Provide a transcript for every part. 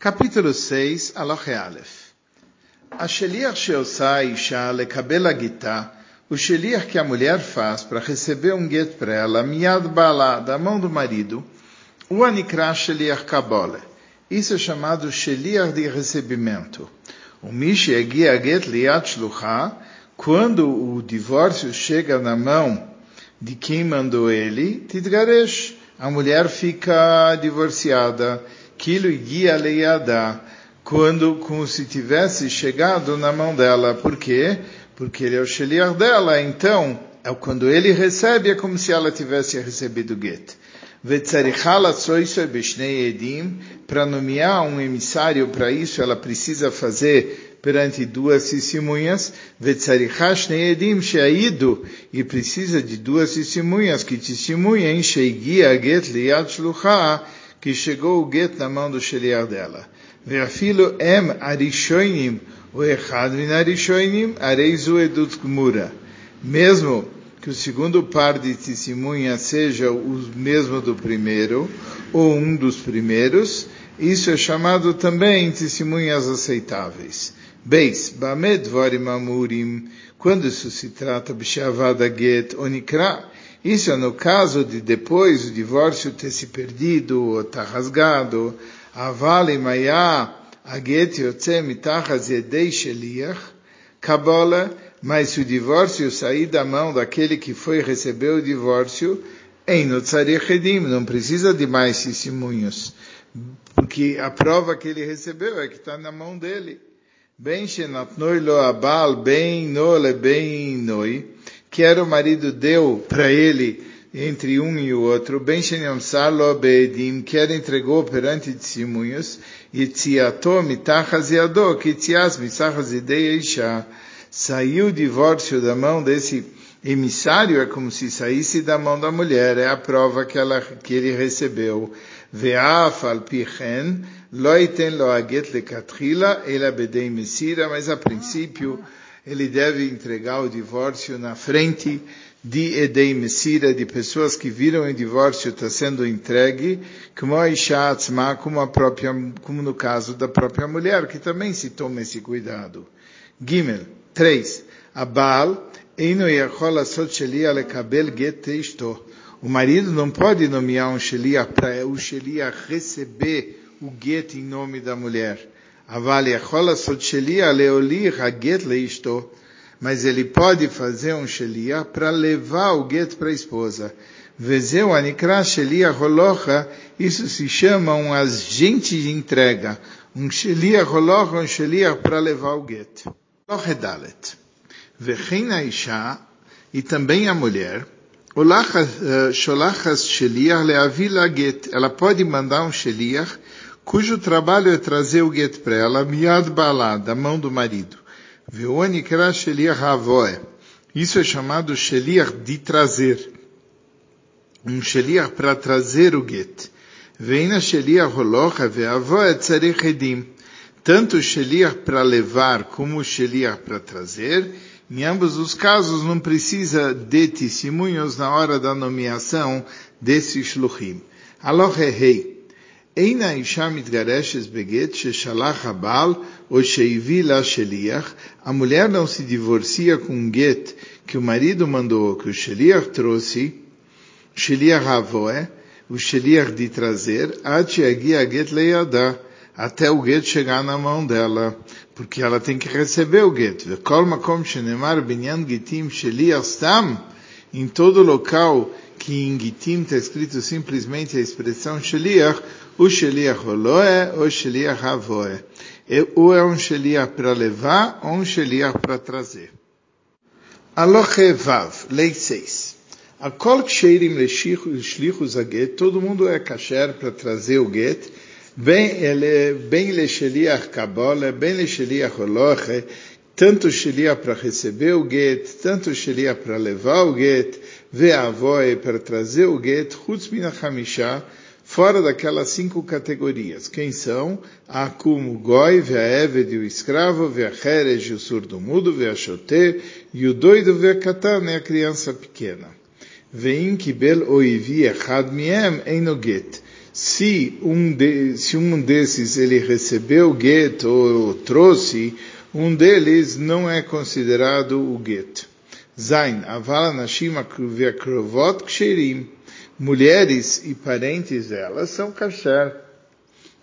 Capítulo 6, Aloche Aleph. A Sheliach Sheosá Isha Lekabel Agitá, o Sheliach que a mulher faz para receber um get para ela, miad balá, da mão do marido, o Anikra Sheliach Kabole. Isso é chamado Sheliach de recebimento. O Mish Egia Get Liat Shluchá, quando o divórcio chega na mão de quem mandou ele, Tidgaresh, a mulher fica divorciada Kilo guia leiadá, quando como se tivesse chegado na mão dela. Por quê? Porque ele é o sheliach dela, então, é quando ele recebe, é como se ela tivesse recebido o get. Para nomear um emissário para isso, ela precisa fazer perante duas testemunhas, e precisa de duas testemunhas que testemunhem, Sheigia Get Liad Shluchah, que chegou o get na mão do Sheliar dela. Ve'afilo em arishoinim, o echad min arishoinim, areizu edut gmura. Mesmo que o segundo par de testemunhas seja o mesmo do primeiro, ou um dos primeiros, isso é chamado também testemunhas aceitáveis. Beis, bamed varim amurim, quando isso se trata, b'shavada get onikra, isso é no caso de depois o divórcio ter se perdido ou estar tá rasgado. Avale maya aget yotze mitachas yedei sheliach kabola, mas se o divórcio sair da mão daquele que foi receber o divórcio, em edim, não precisa de mais testemunhos, porque a prova que ele recebeu é que está na mão dele. Ben shenatnoi lo abal, ben nole, ben noi que era o marido deu para ele entre um e o outro, ben shenyamsar lo beedim, que era entregou perante testemunhos, e tziato mitachas yado, que tzias mitachas isha, saiu o divórcio da mão desse emissário, é como se saísse da mão da mulher, é a prova que, ela, que ele recebeu. Ve'af al pichen, loiten lo aget lekatrila, ela bedei mesira, mas a princípio, ele deve entregar o divórcio na frente de Edei Messira, de pessoas que viram o divórcio está sendo entregue, como a própria, como no caso da própria mulher, que também se toma esse cuidado. Gimel, 3. Abal, Eino Yachol Asot Shelia Lekabel Get O marido não pode nomear um Shelia para o Shelia receber o get em nome da mulher. Mas ele pode fazer um shelia para levar o get para a esposa. Vezeu anikra shelia holocha, isso se chama um agente de entrega. Um shelia holocha um shelia para levar o gueto. Lohedalet. Vechina isha, e também a mulher, eh, sholachas shelia leavila get. Ela pode mandar um sheliach cujo trabalho é trazer o get para ela, miad balá, da mão do marido. Veoni kra sheliach. Isso é chamado sheliach de trazer. Um sheliach para trazer o get. Veina sheliach holocha veavoe tzarech edim. Tanto o sheliach para levar como o sheliach para trazer, em ambos os casos não precisa de testemunhos na hora da nomeação desse shluchim. Alohe rei. אין האישה מתגרשת בגט ששלח הבעל ou שהביא לה שליח, a mulher não se divorcia com um get que o marido mandou, que o sheliach trouxe, sheliach avoe, o sheliach de trazer, ad sheagia get leiadá, até o get chegar na mão dela, porque ela tem que receber o get. Vekol makom shenemar binyan gitim sheliach stam, em todo local que em Gitim está escrito simplesmente a expressão Sheliach, o Sheliach Oloe, o Sheliach Avoe. Ou é um Sheliach para levar, ou um Sheliach para trazer. Aloche Vav, lei 6. A kol ksherim leshlichus aget, todo mundo é kasher para trazer o get, bem ele, bem le sheliach kabole, bem le sheliach oloche, tanto sheliach para receber o get, tanto sheliach para levar o get, ve'avoe para trazer o get, chutz min fora daquelas cinco categorias. Quem são? A como goi, ve'eved, o escravo, ve'acherej, o surdo mudo, ve'achote, e o doido, ve'katan, a criança pequena. Ve'im kibel oivi echad miem enoget. se um, de, se um desses ele recebeu o get ou trouxe, um deles não é considerado o get. Zain, avala nashim akrovot ksherim. Mulheres e parentes delas são kasher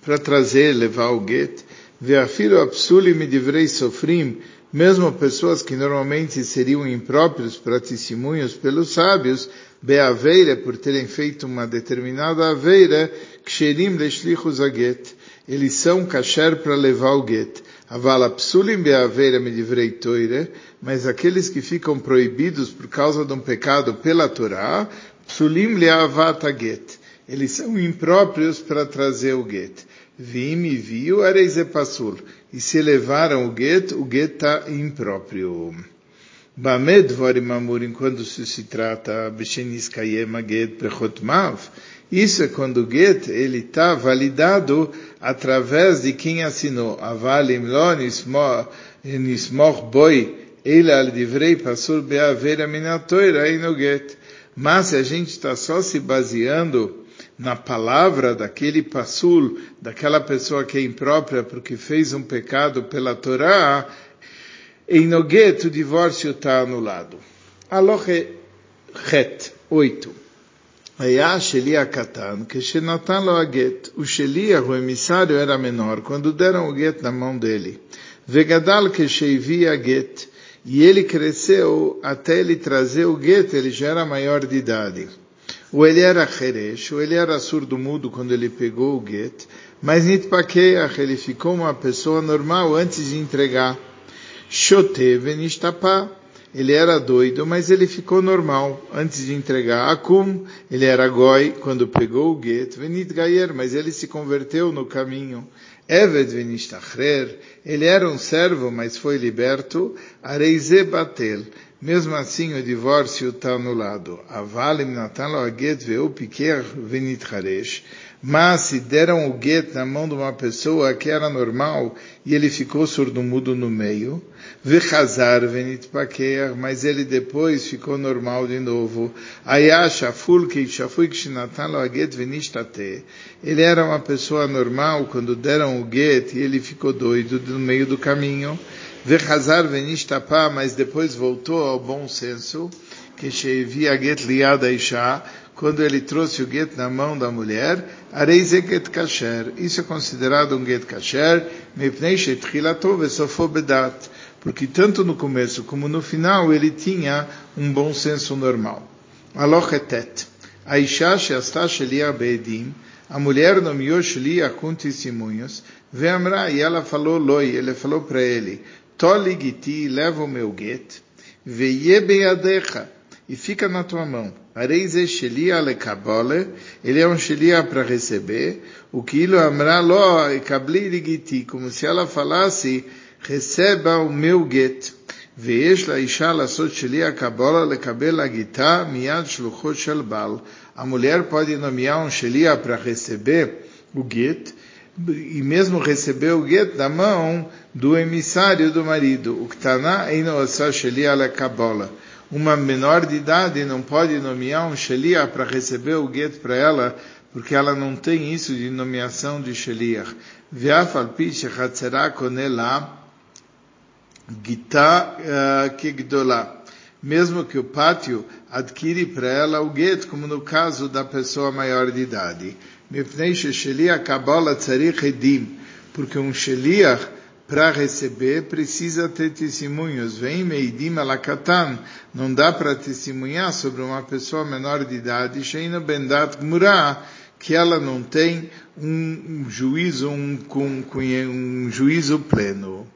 para trazer, levar o get. Veafilo apsulim divrei sofrim, mesmo pessoas que normalmente seriam impróprios para testemunhos pelos sábios, beaveira, por terem feito uma determinada aveira, ksherim leshlichus aget, eles são kasher para levar o get. Avala psulim beaveira medivrei toire, mas aqueles que ficam proibidos por causa de um pecado pela Torá, psulim leavat get. Eles são impróprios para trazer o get. Vim e viu areize pasul. E se levaram o get, o get está impróprio. Bamed vorim amurim, quando se trata Beshenis Kayema Get Prechotmav, isso é quando o get ele está validado através de quem assinou. Avalim lo nismoch boi ele al divrei passur beavera minatoira no get. Mas se a gente está só se baseando na palavra daquele passul, daquela pessoa que é imprópria porque fez um pecado pela Torá, em Noguet o divórcio está anulado. Alohe Het, 8. היה שליח קטן, כשנתן לו הגט, ושליח, o emissário, era menor, quando deram o get na mão dele. Vegadal כשהביא הגט, e ele cresceu até ele trazer o get, ele já era maior de idade. Ou ele era Heresh, ou ele era surdo-mudo quando ele pegou o get, mas Nitpakeach, ele ficou uma pessoa normal antes de entregar. Shotev Nishtapa, ele era doido, mas ele ficou normal antes de entregar. Akum, ele era goi quando pegou o get. Venit Gayer, mas ele se converteu no caminho. Eved Venistachrer, ele era um servo, mas foi liberto. Areize Batel, mesmo assim, o divórcio está anulado. Avalim natan lo aget veu piker venitcharesh. Mas se deram o get na mão de uma pessoa que era normal e ele ficou surdo-mudo no meio, vechazar venitpaker, mas ele depois ficou normal de novo. Ayasha fulki shafui kshinatan lo aget venishtate. Ele era uma pessoa normal quando deram o get e ele ficou doido no meio do caminho. Vechazar venistapa, mas depois voltou ao bom senso, que Shevia get liada quando ele trouxe o get na mão da mulher, areize get kasher. Isso é considerado um get kasher, porque tanto no começo como no final ele tinha um bom senso normal. Alochetet. A isha sheasta shelia beedim, a mulher nomeou Shelia com testemunhos, Vemra, e ela falou loi, ele falou para ele, Toligiti, leva o meu get, veie beadecha, e fica na tua mão. Areize shelia lekabole, ele é um shelia para receber, o que ilo amra lo ekabli ligiti, como se ela falasse, receba o meu get. ויש לאישה לעשות שליח קבלה לקבל הגיתה מיד שלוחו של בעל. A mulher pode nomear um shelia para receber o get, e mesmo receber o get da mão do emissário do marido. O Ktaná Einosa Shelia la Kabola. Uma menor de idade não pode nomear um Shelia para receber o get para ela, porque ela não tem isso de nomeação de Shelia. Ve'afal pi shechatzera konela gita eh. Mesmo que o pátio adquire para ela o get, como no caso da pessoa maior de idade. Sheliach. Porque um Sheliach para receber precisa ter testemunhos. Vem meidim alakatan, não dá para testemunhar sobre uma pessoa menor de idade, sheina bendat gmurah, que ela não tem um, juízo, um, um, um, juízo pleno.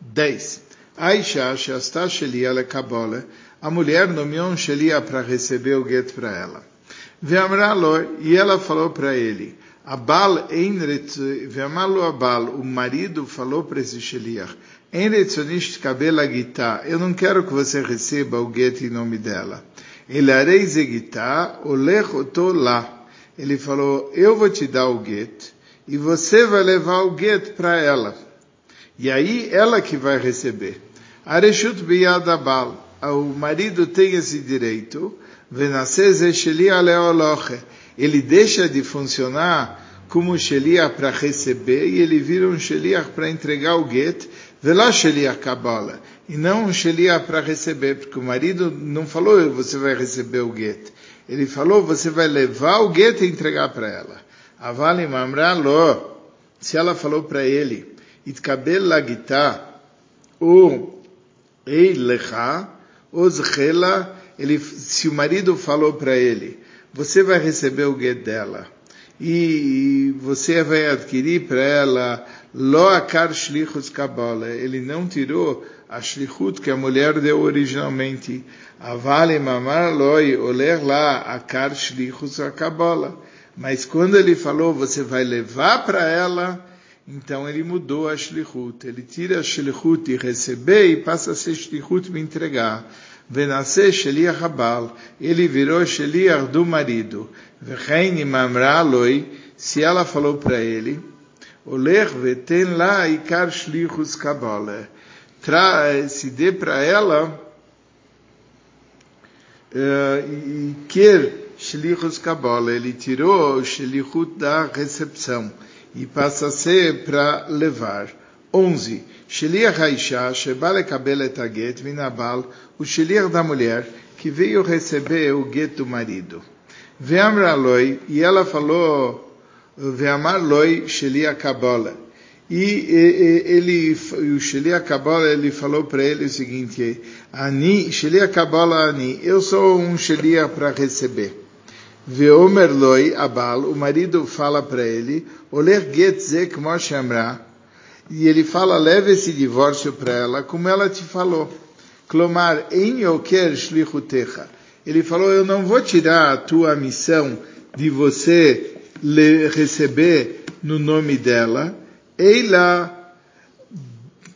10. Aisha, Shasta Shelia Lekabole, a mulher nomeou um Shelia para receber o get para ela. Veamralo, e ela falou para ele, Abal Veamalo Abal, o marido falou para esse Sheliach, Enretzonist Kabela Gita, eu não quero que você receba o get em nome dela. Ele areize Gita, olech lá. Ele falou, eu vou te dar o get, e você vai levar o get para ela. E aí ela que vai receber. Areshut Biyad Abal, o marido tem esse direito, Venaseze Shelia Leoloche, ele deixa de funcionar como Sheliach para receber e ele vira um Sheliach para entregar o get, velá Sheliach Kabbalah, e não um Sheliach para receber, porque o marido não falou você vai receber o get, ele falou você vai levar o get e entregar para ela. Avali Mamra Lo, se ela falou para ele, Itkabel Lagita, ou Ei Lecha, Ozchela, ele, se o marido falou para ele, você vai receber o get dela, e você vai adquirir para ela lo akar shlichus kabbalah. Ele não tirou a shlichut que a mulher deu originalmente. Avale mamar loi oler lá akar shlichus kabbalah. Mas quando ele falou, você vai levar para ela, então ele mudou a shlichut. Ele tira a shlichut de receber e passa a ser shlichut de entregar. Venasce shliach habal. Ele virou shliach do marido. Vechein mamra loi. Se ela falou para ele, Oler veten lá ikar shlichus kabbalah. Se dê para ela e quer Shlichus Kabbalah, ele tirou o Shlichut da recepção e passa a ser para levar. 11. Shliach Haisha, Sheba lekabel et haget, vinabal, o Shliach da mulher, que veio receber o get do marido. Veamra loi, e ela falou, Veamar loi Shliach Kabbalah. E, ele, o Shliach Kabbalah, ele falou para ele o seguinte, Ani, Shliach Kabbalah Ani, eu sou um Shliach para receber. Veomer loi abal, o marido fala para ele, oler get zek amra, e ele fala, leve esse divórcio para ela, como ela te falou. Clomar, em yoker shlichutecha. Ele falou, eu não vou tirar a tua missão de você receber no nome dela. Eila,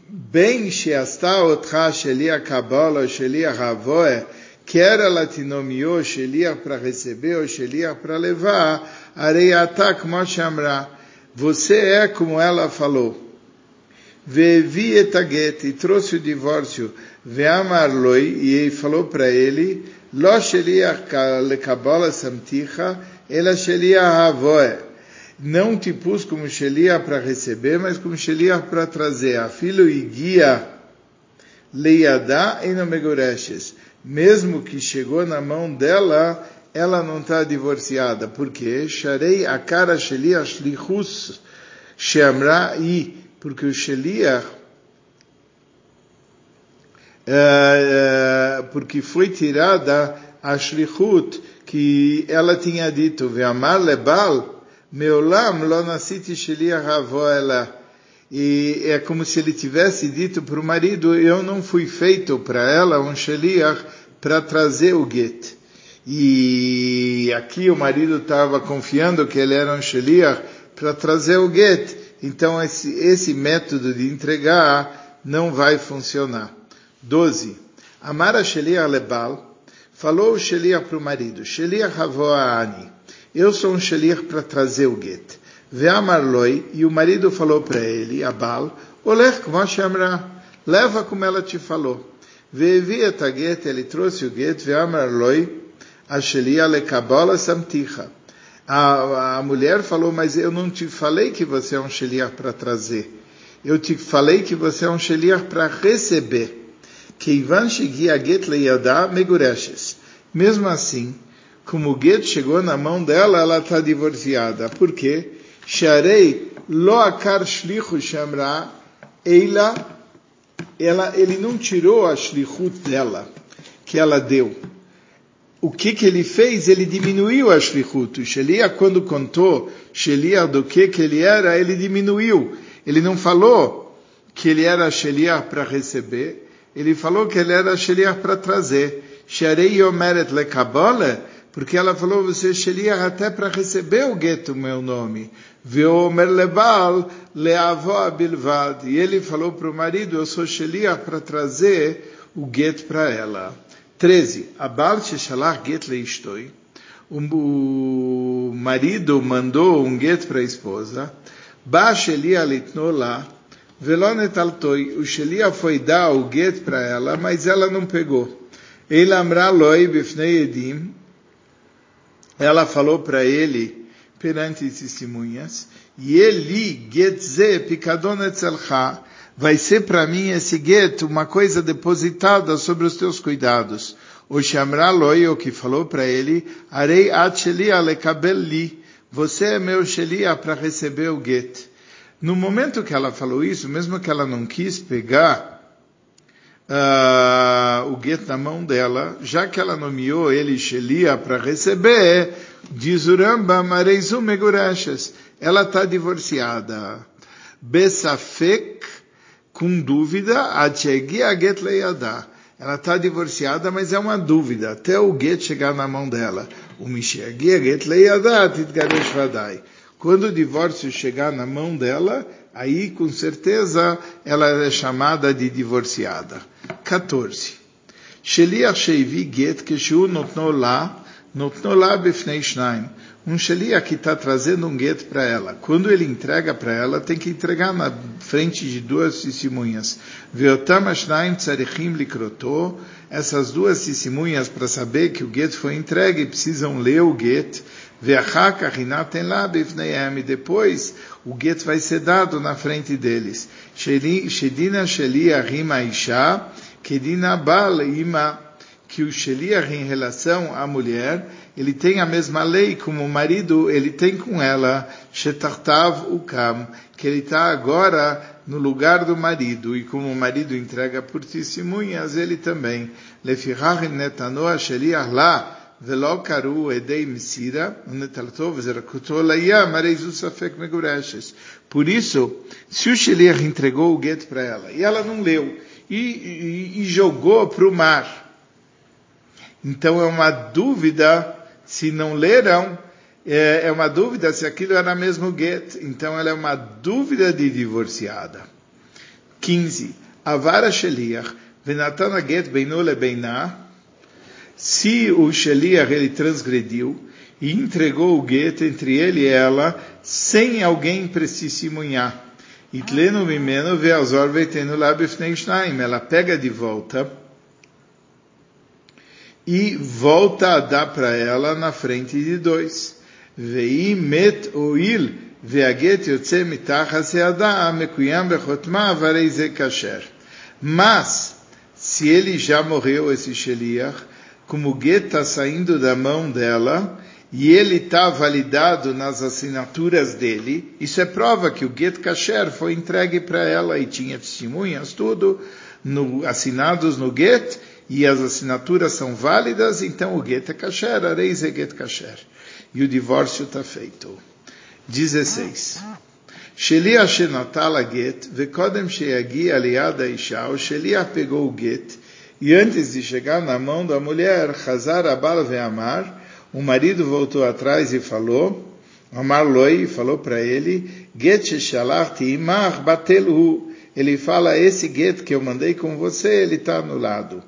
bem sheasta otcha shelia kabbalah, shelia havoe, quer ela te nomeou Sheliach para receber ou Sheliach para levar, Areiatak Moshamra, você é como ela falou. Vevi etaget, e trouxe o divórcio, veamar loi, e ele falou para ele, lo Sheliach lekabala samticha, ela Sheliach avoe. Não te pus como Sheliach para receber, mas como Sheliach para trazer. A filho e guia leiadá e não megoreshes mesmo que chegou na mão dela, ela não está divorciada. Por quê? Sharei akara sheliach shlichus sheamra i. Porque o sheliach, uh, porque foi tirada a shlichut que ela tinha dito, ve'amar lebal, meolam lo nasiti sheliach avo ela. E é como se ele tivesse dito para o marido, eu não fui feito para ela um sheliach para trazer o get. E aqui o marido estava confiando que ele era um sheliach para trazer o get. Então esse, esse método de entregar não vai funcionar. 12. Amara sheliach lebal, falou o sheliach para o marido, sheliach ani, eu sou um sheliach para trazer o get. Ve'amarloi, e o marido falou para ele, Abal, Olech como Amra, leva como ela te falou. Ve'evi et get, ele trouxe o get, ve'amarloi, Ashelia lekabala samticha. A, a mulher falou, mas eu não te falei que você é um sheliach para trazer. Eu te falei que você é um sheliach para receber. Keivan shegia get leyadá megureshes. Mesmo assim, como o get chegou na mão dela, ela está divorciada. Por quê? Sharei lo akar shlichu shamra eila, ela, ele não tirou a shlichut dela, que ela deu. O que que ele fez? Ele diminuiu a shlichut. Shelia, quando contou Shelia do que que ele era, ele diminuiu. Ele não falou que ele era Shelia para receber, ele falou que ele era Shelia para trazer. Sharei omeret lekabole, porque ela falou, você é Sheliach até para receber o gueto, meu nome. Veomer lebal leavó bilvad. E ele falou para o marido, eu sou Sheliach para trazer o gueto para ela. 13. Abal sheshalach get leishtoi. O marido mandou um gueto para a esposa. Ba Sheliach litnola. Velonet altoi. O Sheliach foi dar o gueto para ela, mas ela não pegou. Ele amra loi bifnei edim ela falou para ele perante testemunhas, e ele, getze pikadon etzelcha, vai ser para mim esse get uma coisa depositada sobre os teus cuidados. O Shamra Loio que falou para ele, Arei atchelia lekabel li, você é meu shelia para receber o get. No momento que ela falou isso, mesmo que ela não quis pegar uh, o get na mão dela, já que ela nomeou ele shelia para receber, diz o Rambam, megurashas, ela está divorciada. Besafek, com dúvida, ela está divorciada, mas é uma dúvida, até o get chegar na mão dela. O. Quando o divórcio chegar na mão dela, aí com certeza ela é chamada de divorciada. 14. Sheliach sheivi get keshu notno la, notno la bifnei shnaim um Sheliach está trazendo um gueto para ela. Quando ele entrega para ela, tem que entregar na frente de duas testemunhas. Essas duas testemunhas, para saber que o gueto foi entregue, precisam ler o gueto. Depois, o gueto vai ser dado na frente deles. Shedina Sheliach Rima Isha, Kedina Bal Ima, que o Sheliach em relação à mulher, ele tem a mesma lei como o marido, ele tem com ela, shetartav ukam, que ele está agora no lugar do marido, e como o marido entrega por testemunhas, ele também. Lefirach netanoa sheliach la, ולא קראו עדי מסירה, ונטלתו וזרקותו לים, הרי זו ספק מגורשת. Por isso, se o Sheliach entregou o gueto para ela, e ela não leu, e, e, e jogou para o mar, então é uma dúvida se não leram, é, é uma dúvida se aquilo era mesmo get. Então ela é uma dúvida de divorciada. 15. Avara Sheliach, Venatana get beinu lebeiná. Se o Sheliach ele transgrediu e entregou o get entre ele e ela, sem alguém testemunhar. Itlenu mimeno veazor veitenu lá Ela pega de volta e volta a dar para ela na frente de dois. Vei met oil veaget yotze mitach seada mekuyam bechotma varei kasher. Mas, se ele já morreu, esse Sheliach, como o está saindo da mão dela, e ele está validado nas assinaturas dele, isso é prova que o get kasher foi entregue para ela e tinha testemunhas, tudo, no, assinados no get, e as assinaturas são válidas, então o get é kasher, a reis é get kasher. E o divórcio está feito. 16. Shelia shenatala get, vekodem sheagi aliad isha, o pegou o get, e antes de chegar na mão da mulher, Hazar abal ve'amar, o marido voltou atrás e falou, Amar loi, falou para ele, get sheshalachti imach batelu. Ele fala, esse get que eu mandei com você, ele está anulado.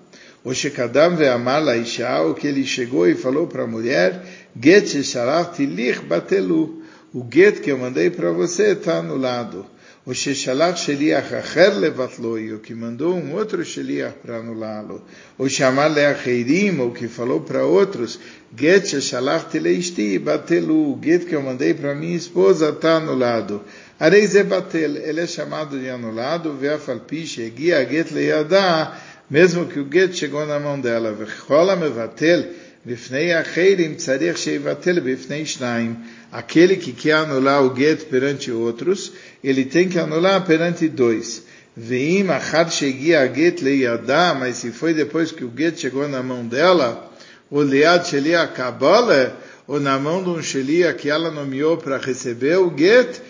O Shekadam ve'amar laisha, o que ele chegou e falou para a mulher, get shalachti lich batelu. O get que eu mandei para você está anulado. O Sheshalach Sheliach Acher levatloi, o que mandou um outro Sheliach para anulá-lo. O Shamar Leacheirim, o que falou para outros, Get Sheshalach Leisti Batelu, o get que eu mandei para minha esposa está anulado. Areize Batel, ele é chamado de anulado, Veafalpi Shegia Get Leyadah, mesmo que o get chegou na mão dela. V'chola mevatel bifnei acheirim tzarich sheivatel bifnei shnaim. Aquele que quer anular o get perante outros, ele tem que anular perante dois. Veim achad shegia get leyadá, mas se foi depois que o get chegou na mão dela, o lead shelia kabala, ou na mão de um shelia que ela nomeou para receber o get,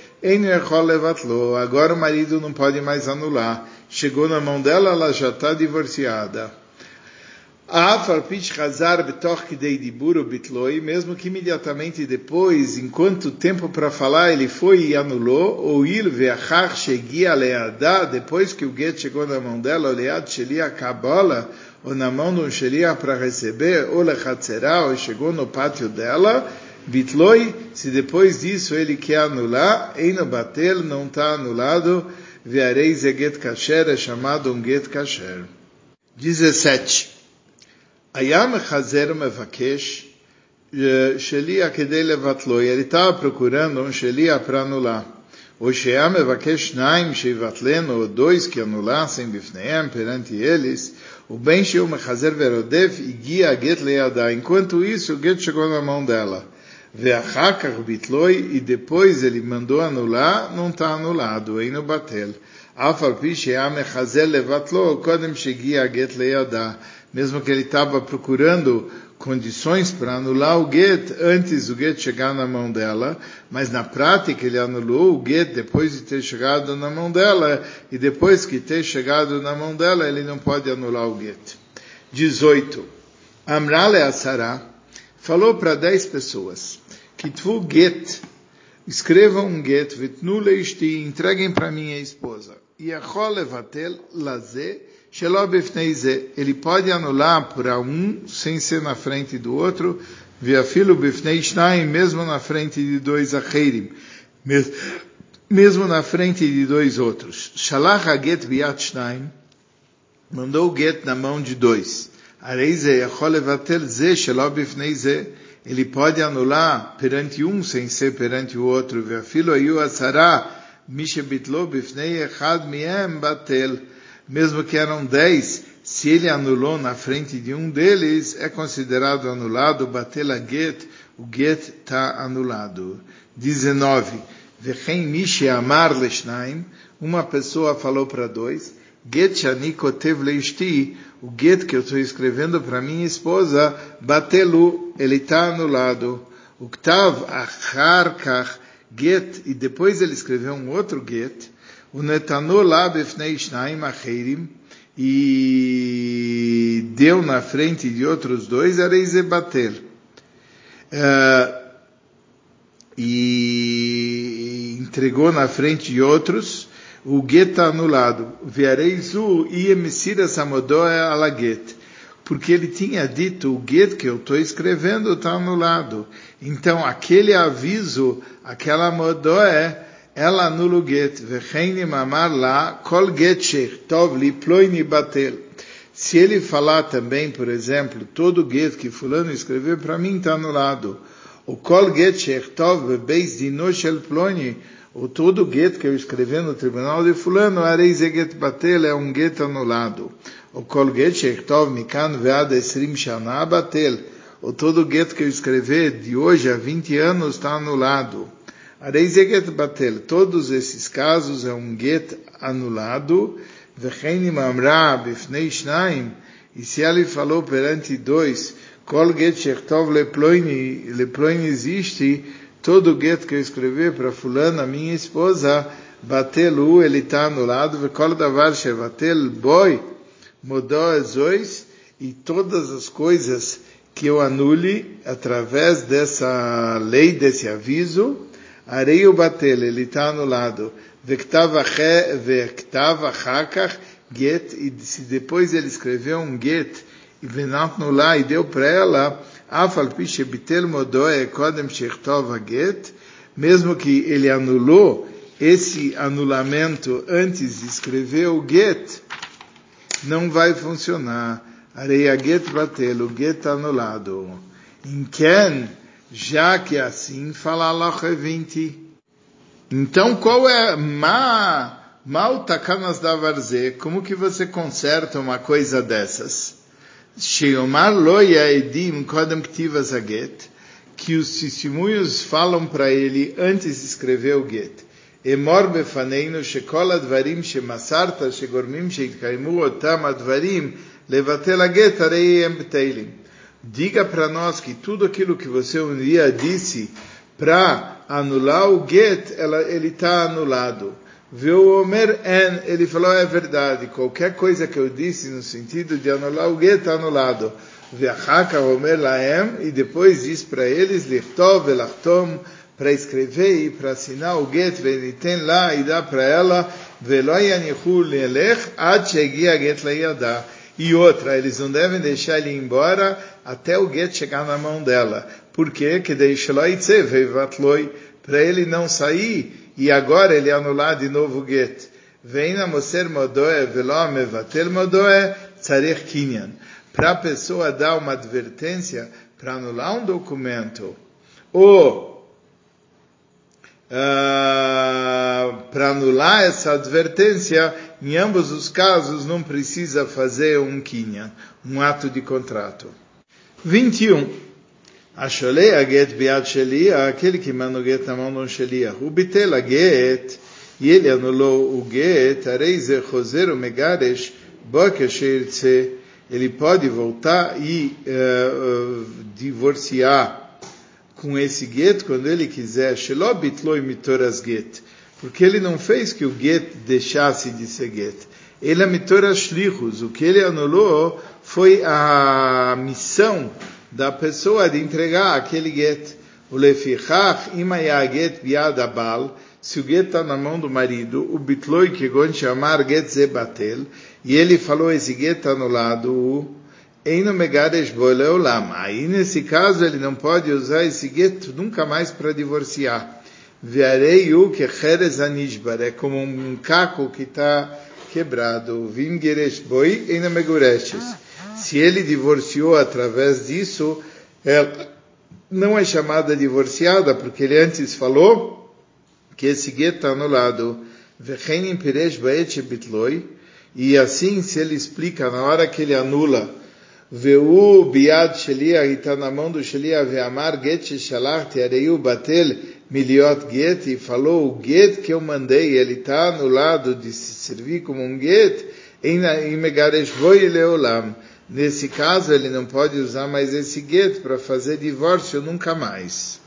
Agora o marido não pode mais anular chegou na mão dela, ela já está divorciada. Mesmo que imediatamente depois, enquanto tempo para falar, ele foi e anulou, ou il veachar shegia leada, depois que o get chegou na mão dela, lead shelia kabala, ou na mão de um shelia para receber, ou lechatzerá, ou chegou no pátio dela, bitloi, se depois disso ele quer anular, eino batel, não está anulado, Vearei get kasher é chamado um get kasher. 17. Ayam chazer mevakesh Shelia Kedei Levatlo, e ele estava procurando um Shelia para anular. O Sheam Evakesh Naim Sheivatleno, ou dois que anulassem Bifneem perante eles, o Ben e guia Get. Enquanto isso, o Get chegou na mão dela. Veachakar Bitloi, e depois ele mandou anular, não está anulado, aí no Batel. Mesmo que ele estava procurando condições para anular o get antes do get chegar na mão dela, mas na prática ele anulou o get depois de ter chegado na mão dela, e depois que ter chegado na mão dela, ele não pode anular o get. 18. Amrale Asara falou para 10 pessoas, que tu get, escrevam um get, vitnu entreguem para minha esposa. Ele pode anular para um sem ser na frente do outro, via filo bifnei shnaim, mesmo na frente de dois acherim, mesmo na frente de dois outros. Shalach get biat shnaim, mandou o get na mão de dois. Ele pode anular perante um sem ser perante o outro. Batel, mesmo que eram dez, se ele anulou na frente de um deles, é considerado anulado, batela get, o get está anulado. 19. Vechem mishi amar leshnaim, uma pessoa falou para dois, get shani kotev leishti, o get que eu estou escrevendo para minha esposa, batelu, ele está anulado. O ktav achar kach get, e depois ele escreveu um outro get, o Netanu lá befnei shnaim acherim, e deu na frente de outros dois, era Izebater. Uh, e entregou na frente de outros, o get anulado. Viareizu iemsira samodoe ala get. Porque ele tinha dito, o get que eu estou escrevendo está anulado. Então, aquele aviso, aquela modoé, ela anula o get, mamar lá, kol tov li ploini batel. Se ele falar também, por exemplo, todo get que fulano escreveu para mim está anulado. O kol get tov bebeis dino shel ploini, o todo get que eu escrevi no tribunal de fulano, areis get batel, é um get anulado. O kol get mikan batel, o todo get que eu escrevi de hoje a 20 anos está anulado. Areizeget batel. Todos esses casos é um get anulado. Vechenim amra bifnei shnaim. E se ele falou perante dois, kol get shechtov leploini existe, todo get que eu escrevi para fulana, minha esposa, batelu, ele está anulado, vekol davar shevatel boi, modó ezois, e todas as coisas que eu anule através dessa lei, desse aviso, Arei o batel, ele está anulado. Vektav achakach get, e se depois ele escreveu um get, e venatnu lá, e deu para ela, modoe mesmo que ele anulou esse anulamento antes de escrever o get, não vai funcionar. Arei a get batel, o get anulado. Em quem já que assim, fala Allah 20. Então, qual é ma, mal takanas da varze? Como que você conserta uma coisa dessas? Sheomar lo yaedim kodem ktivas aget, que os testemunhos falam para ele antes de escrever o get. אמור בפנינו שכל הדברים שמסרת שגורמים שיתקיימו אותם הדברים לבטל הגט הרי הם בטלים diga para nós que tudo aquilo que você um dia disse para anular o get, ela, ele está anulado. Viu Omer En, ele falou, é verdade, qualquer coisa que eu disse no sentido de anular o get está anulado. Viachaka Omer Laem, e depois diz para eles, Lichtov Elachtom, para escrever e para assinar o get, tem lá e dá para ela, e outra, eles não devem deixar ele ir embora até o get chegar na mão dela. Por quê? Que para ele não sair e agora ele anular de novo o get. Vem na moser modoe velo mevatel modoe tzarech kinyan. para a pessoa dar uma advertência para anular um documento, ou Uh, para anular essa advertência, em ambos os casos não precisa fazer um kinyan, um ato de contrato. 21. Asholei a get biad shelia, aquele que manda o get na mão de um shelia. O bitel a get, e ele anulou o get, areize choser megaresh, boke sheirtse, ele pode voltar e uh, divorciar com esse get quando ele quiser, Shelobitloi mitoras get, porque ele não fez que o get deixasse de ser get. Ele é mitoras shlichus, o que ele anulou foi a missão da pessoa de entregar aquele get. O lefichach imaya get biad abal, se o get está na mão do marido, o bitloi que chamar get zebatel, e ele falou esse get está anulado, Eino Megadesh Boleolam. Aí, nesse caso, ele não pode usar esse gueto nunca mais para divorciar. Viarei o que Cheres Anishbar. É como um caco que está quebrado. Vim Geresh Boi Eino Megureshes. Se ele divorciou através disso, ela não é chamada divorciada, porque ele antes falou que esse gueto está anulado. E assim, se ele explica, na hora que ele anula, Veu biad sheliah e está na mão do sheliah veamar get sheshalachti, areiu batel miliot get, e falou o get que eu mandei, ele está anulado de se servir como um get, em megaresh voi leolam. Nesse caso, ele não pode usar mais esse get para fazer divórcio nunca mais.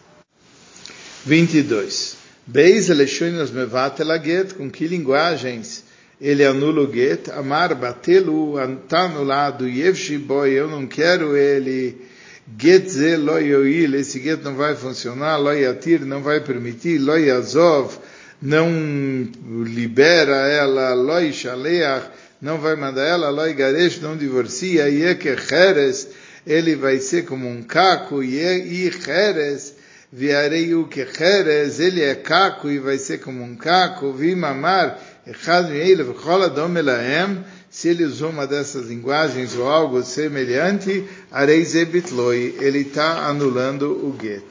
22. Beis eleshoinos mevatel get, com que linguagens ele anula o get, amar batelu, está anulado, yevshi boy, eu não quero ele, get ze lo yoil, esse get não vai funcionar, lo yatir, não vai permitir, lo yazov, não libera ela, lo ishaleach, não vai mandar ela, lo igaresh, não divorcia, yeke cheres, ele vai ser como um caco, e cheres, viarei o que cheres, ele é caco e vai ser como um caco, vimamar, se ele usou uma dessas linguagens ou algo semelhante, Areizebitloi, ele está anulando o get.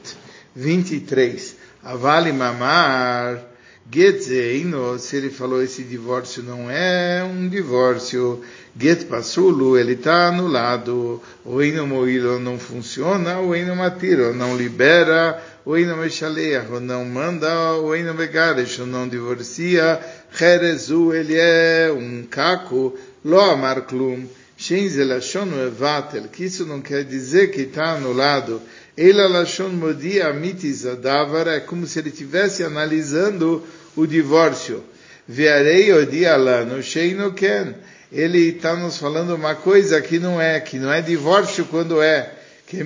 23. Avali mamar, Getzeino, se ele falou esse divórcio não é um divórcio, Get Pasulu, ele está anulado, o Ino Moilo não funciona, o Ino Matiro não libera, o Ino Meshaleach, não manda, o Ino Megaresh, não divorcia, Cherezu, ele é um caco, lo amar klum, que isso não quer dizer que está anulado, Ela Lashon Modia Mitis Adavar, é como se ele estivesse analisando o divórcio. Viarei Odia Lano, Sheino Ken, ele está nos falando uma coisa que não é, que não é divórcio quando é, que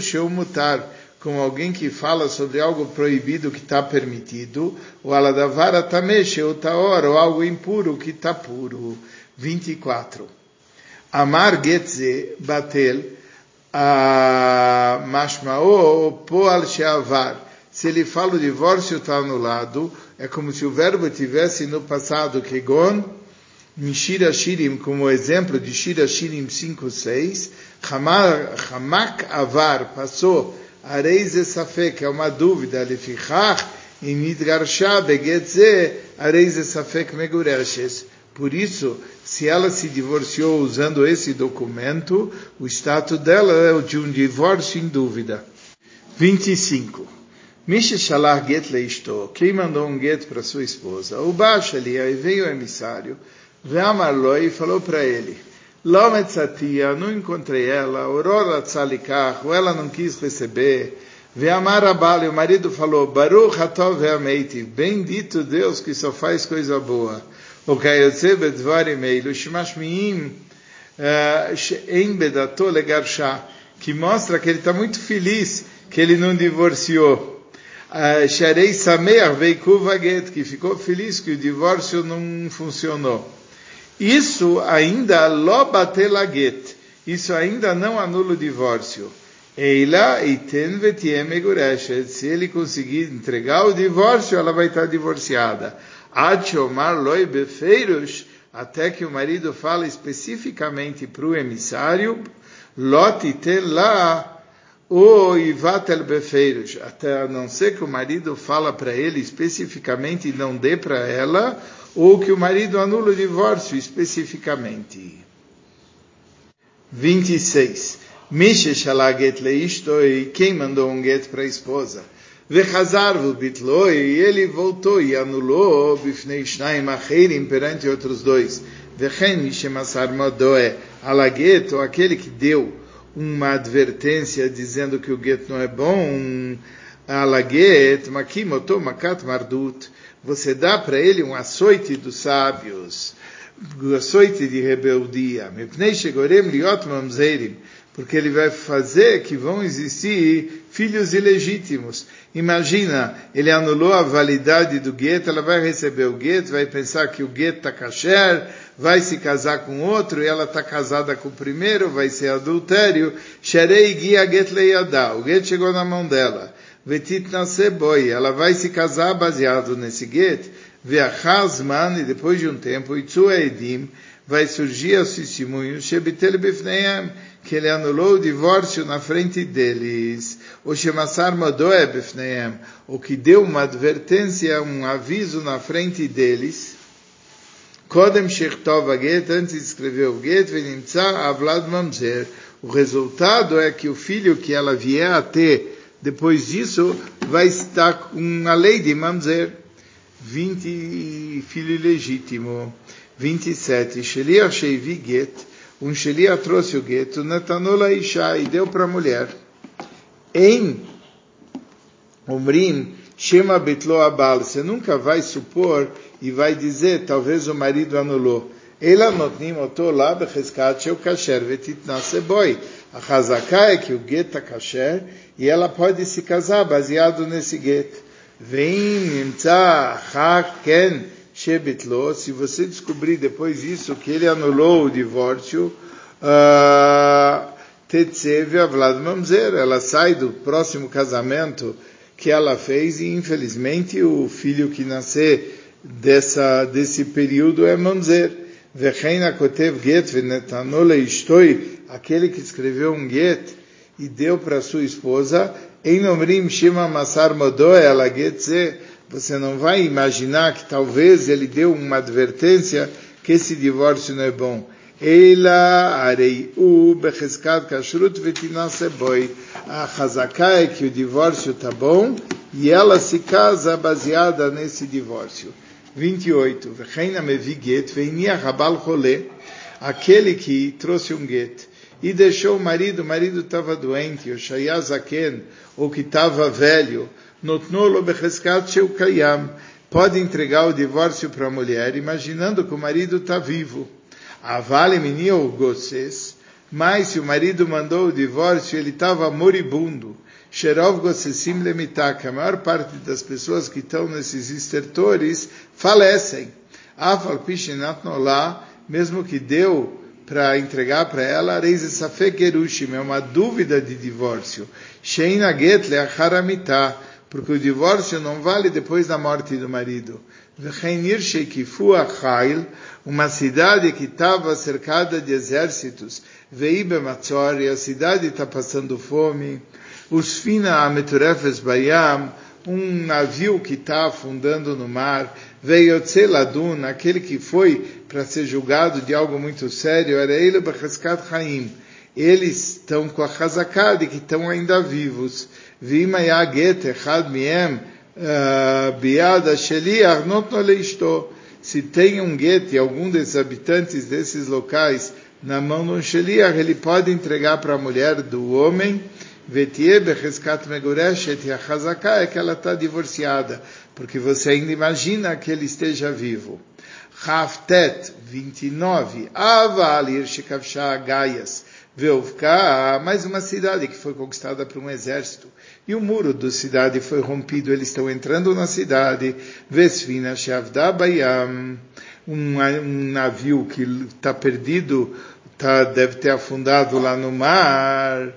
Sheumutar, como alguém que fala sobre algo proibido que está permitido, o aladavara tameche, ou taor, ou algo impuro que está puro. 24. Amar getze batel, mashmao poal sheavar. Se ele fala o divórcio está anulado, é como se o verbo tivesse no passado, kegon, Mishira Shirim, como exemplo de Shira Shirim 5, 6, Hamak Avar, passou Areis Safek, é uma dúvida, Lefichach, em Midgarsha, Begetze, Areis Safek Megureshes. Por isso, se ela se divorciou usando esse documento, o status dela é o de um divórcio em dúvida. 25. Misha Shalar Get Leisto, quem mandou um get para sua esposa? O Baixo ali, aí veio o emissário, Veamarlo e falou para ele, Lometzatia, não encontrei ela, Aurora Tzalikach, ela não quis receber. Veamar Abali, o marido falou, Baruch Hatov Veameiti, bendito Deus que só faz coisa boa. O Kayotze Bedvarim Eilu, Shemashmiim, eh, Em Bedato Legarsha, que mostra que ele está muito feliz que ele não divorciou. Eh, Sharei Sameach Veikuvaget, que ficou feliz que o divórcio não funcionou. Isso ainda lobatelaget. Isso ainda não anula o divórcio. Eila iten vetiem megureshet. Se ele conseguir entregar o divórcio, ela vai estar divorciada. Ad omar loi befeiros, até que o marido fala especificamente para o emissário, Lot lá o Ivatel Befeiros, até a não ser que o marido fala para ele especificamente e não dê para ela, ou que o marido anula o divórcio especificamente. 26. Mishe shalaget leishtoi, quem mandou um get para a esposa? Vechazar bitloi, ele voltou e anulou bifnei shnaim acherim perante outros dois. Vechen mishemasar modoe, alaget, ou aquele que deu uma advertência dizendo que o get não é bom, alaget, makimoto makat mardut, você dá para ele um açoite dos sábios, um açoite de rebeldia, liot mamzerim, porque ele vai fazer que vão existir filhos ilegítimos. Imagina, ele anulou a validade do gueto, ela vai receber o gueto, vai pensar que o gueto está kasher, vai se casar com outro, e ela está casada com o primeiro, vai ser adultério. Sherei guia get leyadá, o gueto chegou na mão dela. Vetit naseboi, ela vai se casar baseado nesse gueto. Veachazman, e depois de um tempo, itzu edim, vai surgir os testemunhos, shebitel bifneim, que ele anulou o divórcio na frente deles. O Shemassar Modoe Befneem, o que deu uma advertência, um aviso na frente deles. Kodem Shechtov Get, antes de escrever o Get, Venimtza Avlad Mamzer. O resultado é que o filho que ela vier a ter depois disso vai estar com a lei de Mamzer. 20 filho legítimo. 27. Sheliach Sheivi Get um Shelia trouxe o gueto, Natanola Isha, e deu para a mulher. Em Umrim, Shema Betlo Abal, você nunca vai supor e vai dizer, talvez o marido anulou. Ela lá kasher. A chazaká é que o está kasher e ela pode se casar baseado nesse. Vem nimtza ken Shebitlo, se você descobrir depois isso, que ele anulou o divórcio, ah, Tetsev Avlad Mamzer, ela sai do próximo casamento que ela fez e infelizmente o filho que nascer dessa, desse período é Mamzer. Vecheina Kotev Get Venetanole Ishtoi, aquele que escreveu um get e deu para sua esposa, Enomrim Shima Masar Modoe Ala Get você não vai imaginar que talvez ele deu uma advertência que esse divórcio não é bom. Ela arei u becheskat kashrut vetinaseboi. A chazaká é que o divórcio está bom e ela se casa baseada nesse divórcio. 28. Vecheina meviget veinia rabal chole. Aquele que trouxe um get e deixou o marido, o marido estava doente, o shayazaken, ou que estava velho, pode entregar o divórcio para a mulher, imaginando que o marido está vivo. Avale menino gosses, mas se o marido mandou o divórcio, ele estava moribundo. Sherov gossesim lemitak, a maior parte das pessoas que estão nesses estertores falecem. Afal pishinat nolá, mesmo que deu para entregar para ela, reis safek gerushim, é uma dúvida de divórcio. Sheina get leacharamita, porque o divórcio não vale depois da morte do marido. Uma cidade que estava cercada de exércitos, e a cidade está passando fome. Usfina Ameturefes Bayam, um navio que está afundando no mar, veio Tseladun, aquele que foi para ser julgado de algo muito sério, era ele Bachaskat Haim. Eles estão com a Hazaká e que estão ainda vivos. Vima Yaget Echad Miem, ah, Biada Sheliach, Notnoleishto. Se tem um guete, algum desses habitantes desses locais, na mão de um Sheliach, ele pode entregar para a mulher do homem, é que ela está divorciada, porque você ainda imagina que ele esteja vivo. Haftet 29, Aval Irshikavsha Gaias, Veuvka, mais uma cidade que foi conquistada por um exército. E o muro da cidade foi rompido, eles estão entrando na cidade. Vesvina Shavda Bayam, um, um navio que está perdido, tá, deve ter afundado lá no mar.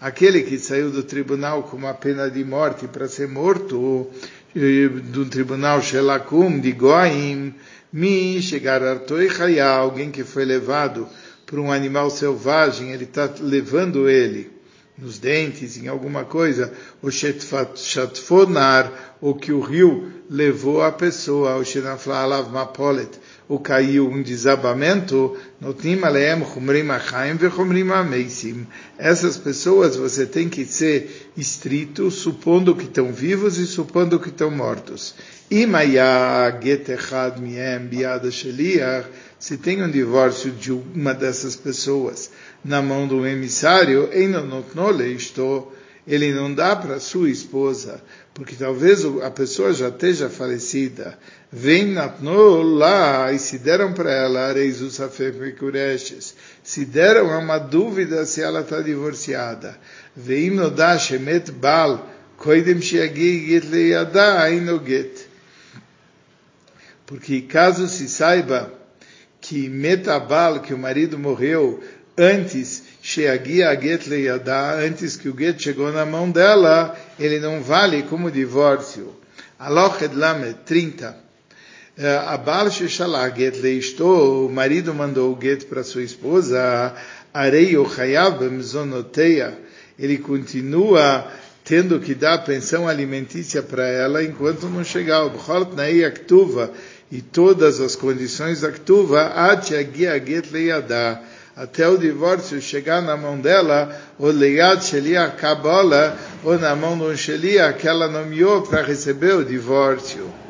Aquele que saiu do tribunal com uma pena de morte para ser morto. do tribunal Shelakum de Goim, Mi chegar a alguém que foi levado por um animal selvagem, ele está levando ele nos dentes, em alguma coisa, o shatfonar, ou que o rio levou a pessoa, o shenaflalav mapolet, ou caiu um desabamento, chumrim. Essas pessoas você tem que ser estrito, supondo que estão vivos e supondo que estão mortos. Se tem um divórcio de uma dessas pessoas na mão do emissário, ele não dá para sua esposa, porque talvez a pessoa já esteja falecida. Vem lá e se deram para ela se deram uma dúvida se ela está divorciada. Vem no shemet bal koidem shiagi get leyada aino get. Porque caso se saiba que metabal, que o marido morreu antes, get antes que o get chegou na mão dela, ele não vale como divórcio. Aloched Lamed 30. A Baal Sheshalah get leisto, o marido mandou o get para sua esposa, arei o chayav bemzonoteia, ele continua tendo que dar pensão alimentícia para ela enquanto não chegar o Bchol Tnai Aktuva, e todas as condições da Ktuva, até o divórcio chegar na mão dela, o Leiad Sheliach Kabbalah, ou na mão do Sheliach que ela nomeou para receber o divórcio.